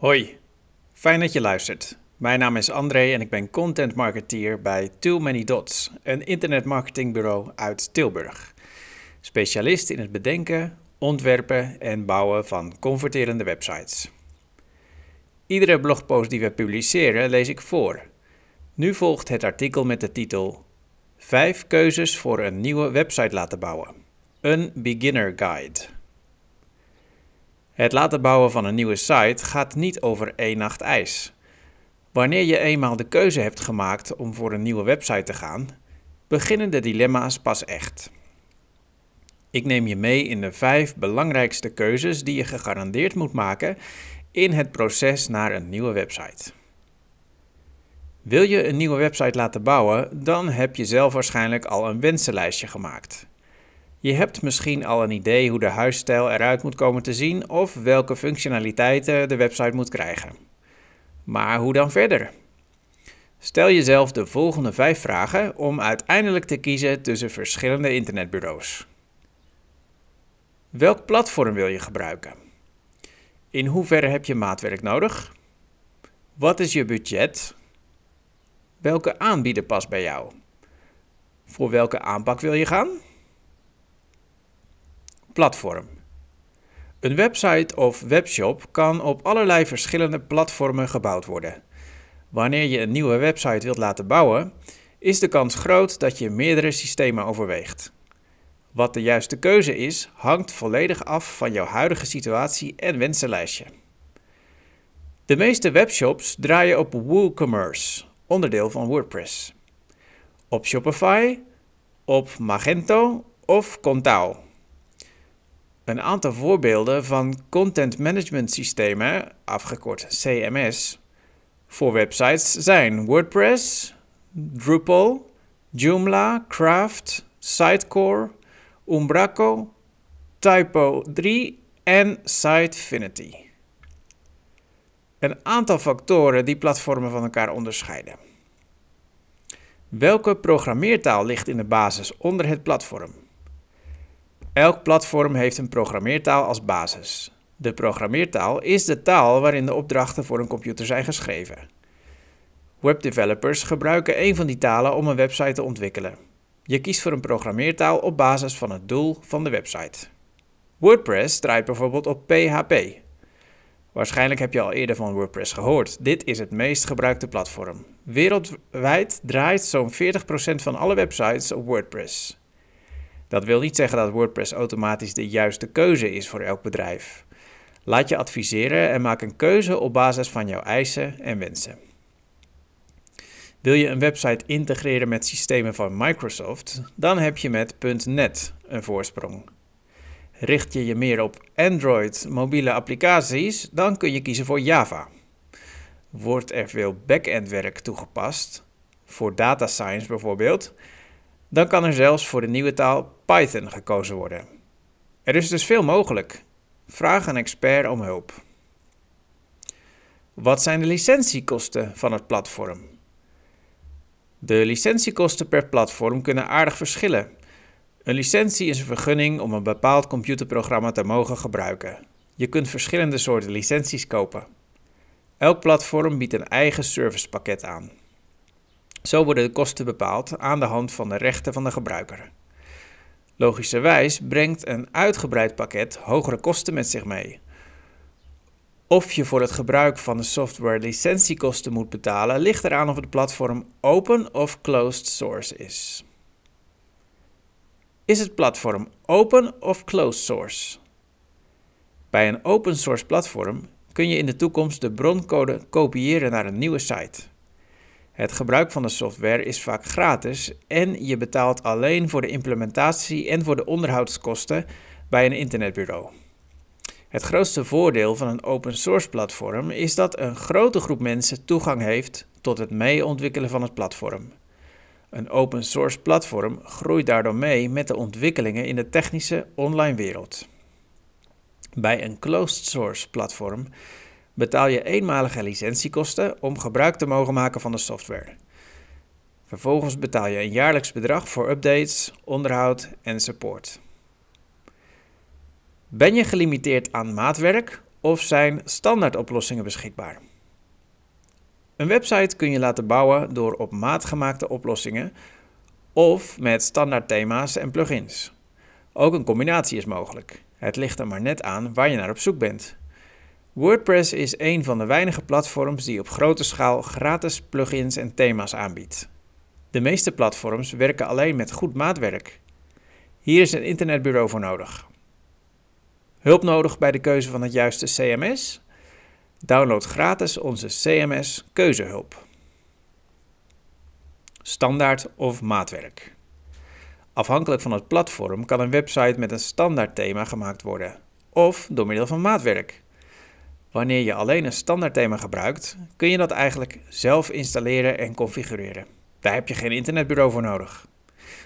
Hoi, fijn dat je luistert. Mijn naam is André en ik ben content marketeer bij Too Many Dots, een internetmarketingbureau uit Tilburg. Specialist in het bedenken, ontwerpen en bouwen van converterende websites. Iedere blogpost die we publiceren lees ik voor. Nu volgt het artikel met de titel 5 keuzes voor een nieuwe website laten bouwen. Een beginner guide. Het laten bouwen van een nieuwe site gaat niet over één nacht ijs. Wanneer je eenmaal de keuze hebt gemaakt om voor een nieuwe website te gaan, beginnen de dilemma's pas echt. Ik neem je mee in de vijf belangrijkste keuzes die je gegarandeerd moet maken in het proces naar een nieuwe website. Wil je een nieuwe website laten bouwen, dan heb je zelf waarschijnlijk al een wensenlijstje gemaakt. Je hebt misschien al een idee hoe de huisstijl eruit moet komen te zien of welke functionaliteiten de website moet krijgen. Maar hoe dan verder? Stel jezelf de volgende vijf vragen om uiteindelijk te kiezen tussen verschillende internetbureaus. Welk platform wil je gebruiken? In hoeverre heb je maatwerk nodig? Wat is je budget? Welke aanbieder past bij jou? Voor welke aanpak wil je gaan? Platform. Een website of webshop kan op allerlei verschillende platformen gebouwd worden. Wanneer je een nieuwe website wilt laten bouwen, is de kans groot dat je meerdere systemen overweegt. Wat de juiste keuze is, hangt volledig af van jouw huidige situatie en wensenlijstje. De meeste webshops draaien op WooCommerce, onderdeel van WordPress. Op Shopify, op Magento of Contao. Een aantal voorbeelden van content management systemen, afgekort CMS, voor websites zijn WordPress, Drupal, Joomla, Craft, Sitecore, Umbraco, Typo 3 en Sitefinity. Een aantal factoren die platformen van elkaar onderscheiden. Welke programmeertaal ligt in de basis onder het platform? Elk platform heeft een programmeertaal als basis. De programmeertaal is de taal waarin de opdrachten voor een computer zijn geschreven. Webdevelopers gebruiken een van die talen om een website te ontwikkelen. Je kiest voor een programmeertaal op basis van het doel van de website. WordPress draait bijvoorbeeld op PHP. Waarschijnlijk heb je al eerder van WordPress gehoord. Dit is het meest gebruikte platform. Wereldwijd draait zo'n 40% van alle websites op WordPress. Dat wil niet zeggen dat WordPress automatisch de juiste keuze is voor elk bedrijf. Laat je adviseren en maak een keuze op basis van jouw eisen en wensen. Wil je een website integreren met systemen van Microsoft, dan heb je met .NET een voorsprong. Richt je je meer op Android mobiele applicaties, dan kun je kiezen voor Java. Wordt er veel back-end werk toegepast, voor data science bijvoorbeeld, dan kan er zelfs voor de nieuwe taal Python gekozen worden. Er is dus veel mogelijk. Vraag een expert om hulp. Wat zijn de licentiekosten van het platform? De licentiekosten per platform kunnen aardig verschillen. Een licentie is een vergunning om een bepaald computerprogramma te mogen gebruiken. Je kunt verschillende soorten licenties kopen. Elk platform biedt een eigen servicepakket aan. Zo worden de kosten bepaald aan de hand van de rechten van de gebruiker. Logischerwijs brengt een uitgebreid pakket hogere kosten met zich mee. Of je voor het gebruik van de software licentiekosten moet betalen, ligt eraan of het platform open of closed source is. Is het platform open of closed source? Bij een open source platform kun je in de toekomst de broncode kopiëren naar een nieuwe site. Het gebruik van de software is vaak gratis en je betaalt alleen voor de implementatie en voor de onderhoudskosten bij een internetbureau. Het grootste voordeel van een open source platform is dat een grote groep mensen toegang heeft tot het mee-ontwikkelen van het platform. Een open source platform groeit daardoor mee met de ontwikkelingen in de technische online wereld. Bij een closed source platform betaal je eenmalige licentiekosten om gebruik te mogen maken van de software. Vervolgens betaal je een jaarlijks bedrag voor updates, onderhoud en support. Ben je gelimiteerd aan maatwerk of zijn standaardoplossingen beschikbaar? Een website kun je laten bouwen door op maat gemaakte oplossingen of met standaard thema's en plugins. Ook een combinatie is mogelijk. Het ligt er maar net aan waar je naar op zoek bent. WordPress is een van de weinige platforms die op grote schaal gratis plugins en thema's aanbiedt. De meeste platforms werken alleen met goed maatwerk. Hier is een internetbureau voor nodig. Hulp nodig bij de keuze van het juiste CMS? Download gratis onze CMS Keuzehulp. Standaard of maatwerk. Afhankelijk van het platform kan een website met een standaard thema gemaakt worden, of door middel van maatwerk. Wanneer je alleen een standaard thema gebruikt, kun je dat eigenlijk zelf installeren en configureren. Daar heb je geen internetbureau voor nodig.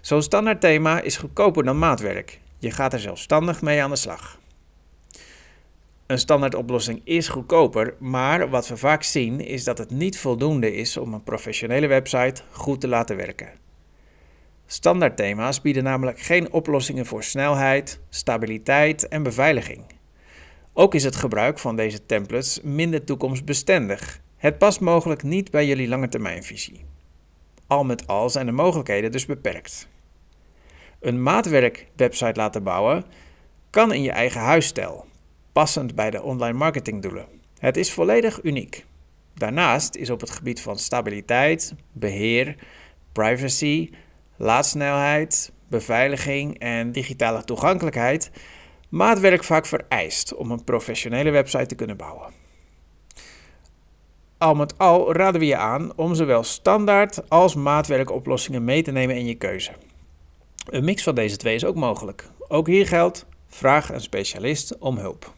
Zo'n standaard thema is goedkoper dan maatwerk. Je gaat er zelfstandig mee aan de slag. Een standaardoplossing is goedkoper, maar wat we vaak zien is dat het niet voldoende is om een professionele website goed te laten werken. Standaardthema's bieden namelijk geen oplossingen voor snelheid, stabiliteit en beveiliging. Ook is het gebruik van deze templates minder toekomstbestendig. Het past mogelijk niet bij jullie langetermijnvisie. Al met al zijn de mogelijkheden dus beperkt. Een maatwerk-website laten bouwen kan in je eigen huisstijl, passend bij de online marketingdoelen. Het is volledig uniek. Daarnaast is op het gebied van stabiliteit, beheer, privacy, laadsnelheid, beveiliging en digitale toegankelijkheid maatwerk vaak vereist om een professionele website te kunnen bouwen. Al met al raden we je aan om zowel standaard als maatwerkoplossingen mee te nemen in je keuze. Een mix van deze twee is ook mogelijk. Ook hier geldt: vraag een specialist om hulp.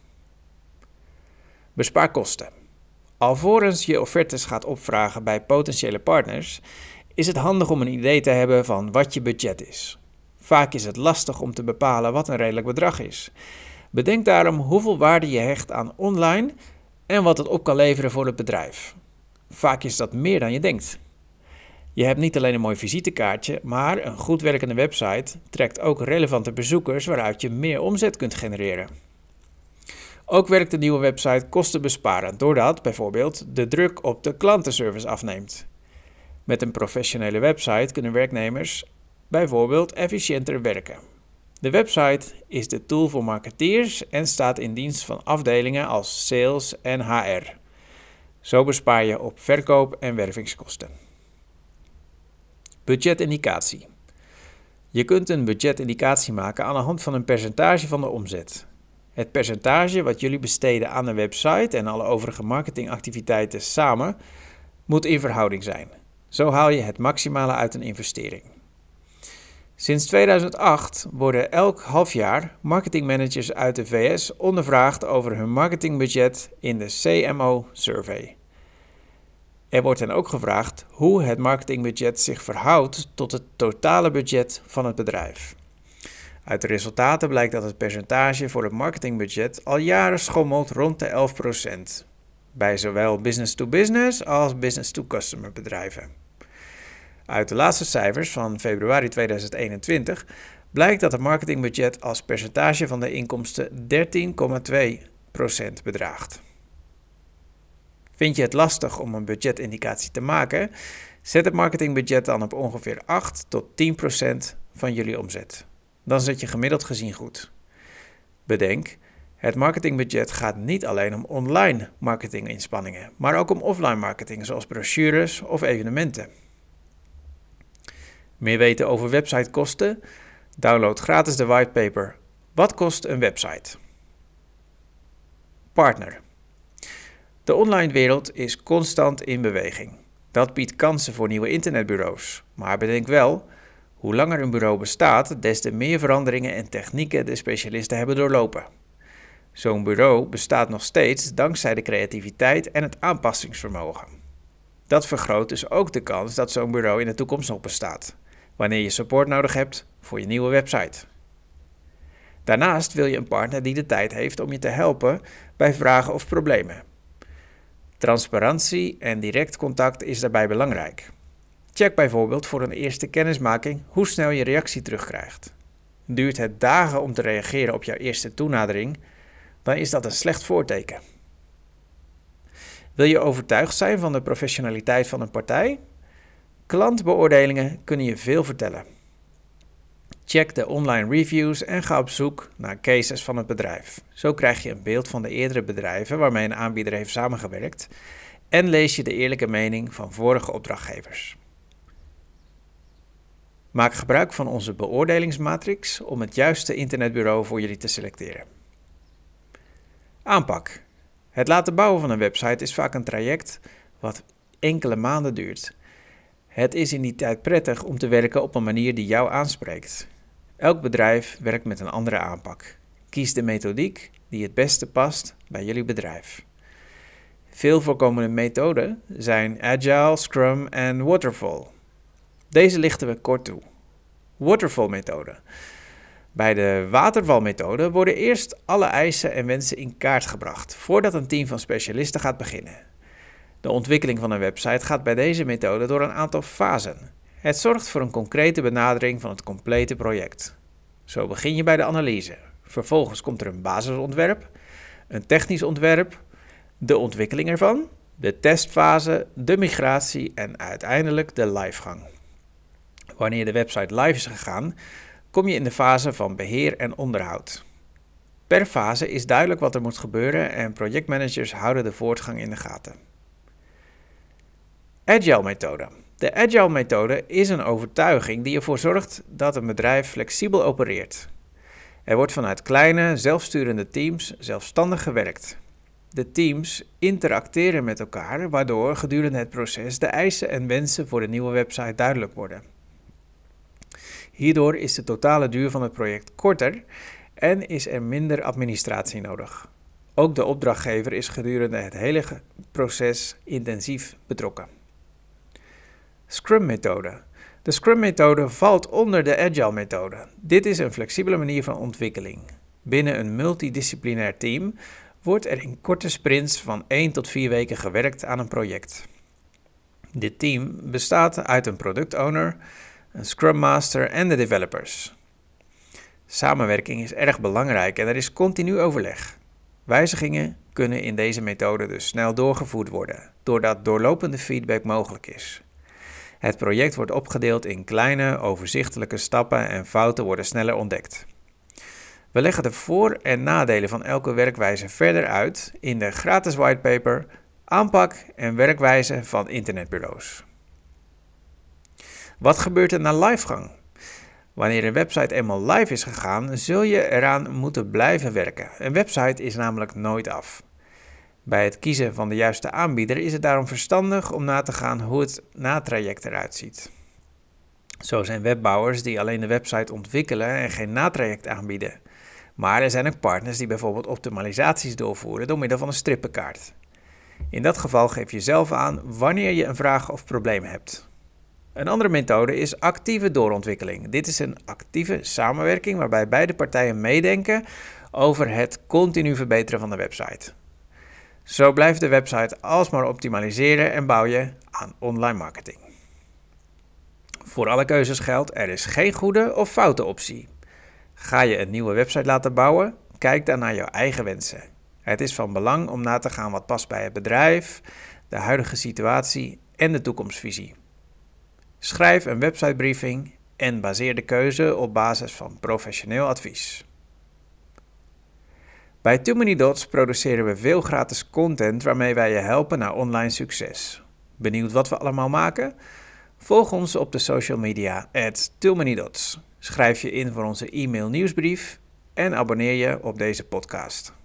Bespaar kosten. Alvorens je offertes gaat opvragen bij potentiële partners, is het handig om een idee te hebben van wat je budget is. Vaak is het lastig om te bepalen wat een redelijk bedrag is. Bedenk daarom hoeveel waarde je hecht aan online en wat het op kan leveren voor het bedrijf. Vaak is dat meer dan je denkt. Je hebt niet alleen een mooi visitekaartje, maar een goed werkende website trekt ook relevante bezoekers waaruit je meer omzet kunt genereren. Ook werkt de nieuwe website kostenbesparend doordat bijvoorbeeld de druk op de klantenservice afneemt. Met een professionele website kunnen werknemers bijvoorbeeld efficiënter werken. De website is de tool voor marketeers en staat in dienst van afdelingen als sales en HR. Zo bespaar je op verkoop- en wervingskosten. Budgetindicatie. Je kunt een budgetindicatie maken aan de hand van een percentage van de omzet. Het percentage wat jullie besteden aan de website en alle overige marketingactiviteiten samen moet in verhouding zijn. Zo haal je het maximale uit een investering. Sinds 2008 worden elk half jaar marketingmanagers uit de VS ondervraagd over hun marketingbudget in de CMO Survey. Er wordt hen ook gevraagd hoe het marketingbudget zich verhoudt tot het totale budget van het bedrijf. Uit de resultaten blijkt dat het percentage voor het marketingbudget al jaren schommelt rond de 11%, bij zowel business-to-business als business-to-customer bedrijven. Uit de laatste cijfers van februari 2021 blijkt dat het marketingbudget als percentage van de inkomsten 13,2% bedraagt. Vind je het lastig om een budgetindicatie te maken? Zet het marketingbudget dan op ongeveer 8 tot 10% van jullie omzet. Dan zit je gemiddeld gezien goed. Bedenk, het marketingbudget gaat niet alleen om online marketinginspanningen, maar ook om offline marketing zoals brochures of evenementen. Meer weten over websitekosten? Download gratis de whitepaper Wat kost een website? Partner. De online wereld is constant in beweging. Dat biedt kansen voor nieuwe internetbureaus. Maar bedenk wel, hoe langer een bureau bestaat, des te meer veranderingen en technieken de specialisten hebben doorlopen. Zo'n bureau bestaat nog steeds dankzij de creativiteit en het aanpassingsvermogen. Dat vergroot dus ook de kans dat zo'n bureau in de toekomst nog bestaat wanneer je support nodig hebt voor je nieuwe website. Daarnaast wil je een partner die de tijd heeft om je te helpen bij vragen of problemen. Transparantie en direct contact is daarbij belangrijk. Check bijvoorbeeld voor een eerste kennismaking hoe snel je reactie terugkrijgt. Duurt het dagen om te reageren op jouw eerste toenadering? dan is dat een slecht voorteken. Wil je overtuigd zijn van de professionaliteit van een partij? Klantbeoordelingen kunnen je veel vertellen. Check de online reviews en ga op zoek naar cases van het bedrijf. Zo krijg je een beeld van de eerdere bedrijven waarmee een aanbieder heeft samengewerkt en lees je de eerlijke mening van vorige opdrachtgevers. Maak gebruik van onze beoordelingsmatrix om het juiste internetbureau voor jullie te selecteren. Aanpak. Het laten bouwen van een website is vaak een traject wat enkele maanden duurt. Het is in die tijd prettig om te werken op een manier die jou aanspreekt. Elk bedrijf werkt met een andere aanpak. Kies de methodiek die het beste past bij jullie bedrijf. Veel voorkomende methoden zijn Agile, Scrum en Waterfall. Deze lichten we kort toe. Waterfall-methode. Bij de watervalmethode worden eerst alle eisen en wensen in kaart gebracht voordat een team van specialisten gaat beginnen. De ontwikkeling van een website gaat bij deze methode door een aantal fasen. Het zorgt voor een concrete benadering van het complete project. Zo begin je bij de analyse. Vervolgens komt er een basisontwerp, een technisch ontwerp, de ontwikkeling ervan, de testfase, de migratie en uiteindelijk de livegang. Wanneer de website live is gegaan, kom je in de fase van beheer en onderhoud. Per fase is duidelijk wat er moet gebeuren en projectmanagers houden de voortgang in de gaten. Agile methode. De Agile methode is een overtuiging die ervoor zorgt dat een bedrijf flexibel opereert. Er wordt vanuit kleine, zelfsturende teams zelfstandig gewerkt. De teams interacteren met elkaar, waardoor gedurende het proces de eisen en wensen voor de nieuwe website duidelijk worden. Hierdoor is de totale duur van het project korter en is er minder administratie nodig. Ook de opdrachtgever is gedurende het hele proces intensief betrokken. Scrum-methode. De Scrum-methode valt onder de Agile-methode. Dit is een flexibele manier van ontwikkeling. Binnen een multidisciplinair team wordt er in korte sprints van 1 tot 4 weken gewerkt aan een project. Dit team bestaat uit een product owner, een Scrum Master en de developers. Samenwerking is erg belangrijk en er is continu overleg. Wijzigingen kunnen in deze methode dus snel doorgevoerd worden, doordat doorlopende feedback mogelijk is. Het project wordt opgedeeld in kleine, overzichtelijke stappen en fouten worden sneller ontdekt. We leggen de voor- en nadelen van elke werkwijze verder uit in de gratis whitepaper Aanpak en werkwijze van internetbureaus. Wat gebeurt er na livegang? Wanneer een website eenmaal live is gegaan, zul je eraan moeten blijven werken. Een website is namelijk nooit af. Bij het kiezen van de juiste aanbieder is het daarom verstandig om na te gaan hoe het natraject eruit ziet. Zo zijn webbouwers die alleen de website ontwikkelen en geen natraject aanbieden. Maar er zijn ook partners die bijvoorbeeld optimalisaties doorvoeren door middel van een strippenkaart. In dat geval geef je zelf aan wanneer je een vraag of probleem hebt. Een andere methode is actieve doorontwikkeling. Dit is een actieve samenwerking waarbij beide partijen meedenken over het continu verbeteren van de website. Zo blijft de website alsmaar optimaliseren en bouw je aan online marketing. Voor alle keuzes geldt, er is geen goede of foute optie. Ga je een nieuwe website laten bouwen? Kijk dan naar jouw eigen wensen. Het is van belang om na te gaan wat past bij het bedrijf, de huidige situatie en de toekomstvisie. Schrijf een websitebriefing en baseer de keuze op basis van professioneel advies. Bij Too Many Dots produceren we veel gratis content waarmee wij je helpen naar online succes. Benieuwd wat we allemaal maken? Volg ons op de social media at Too. Schrijf je in voor onze e-mail nieuwsbrief en abonneer je op deze podcast.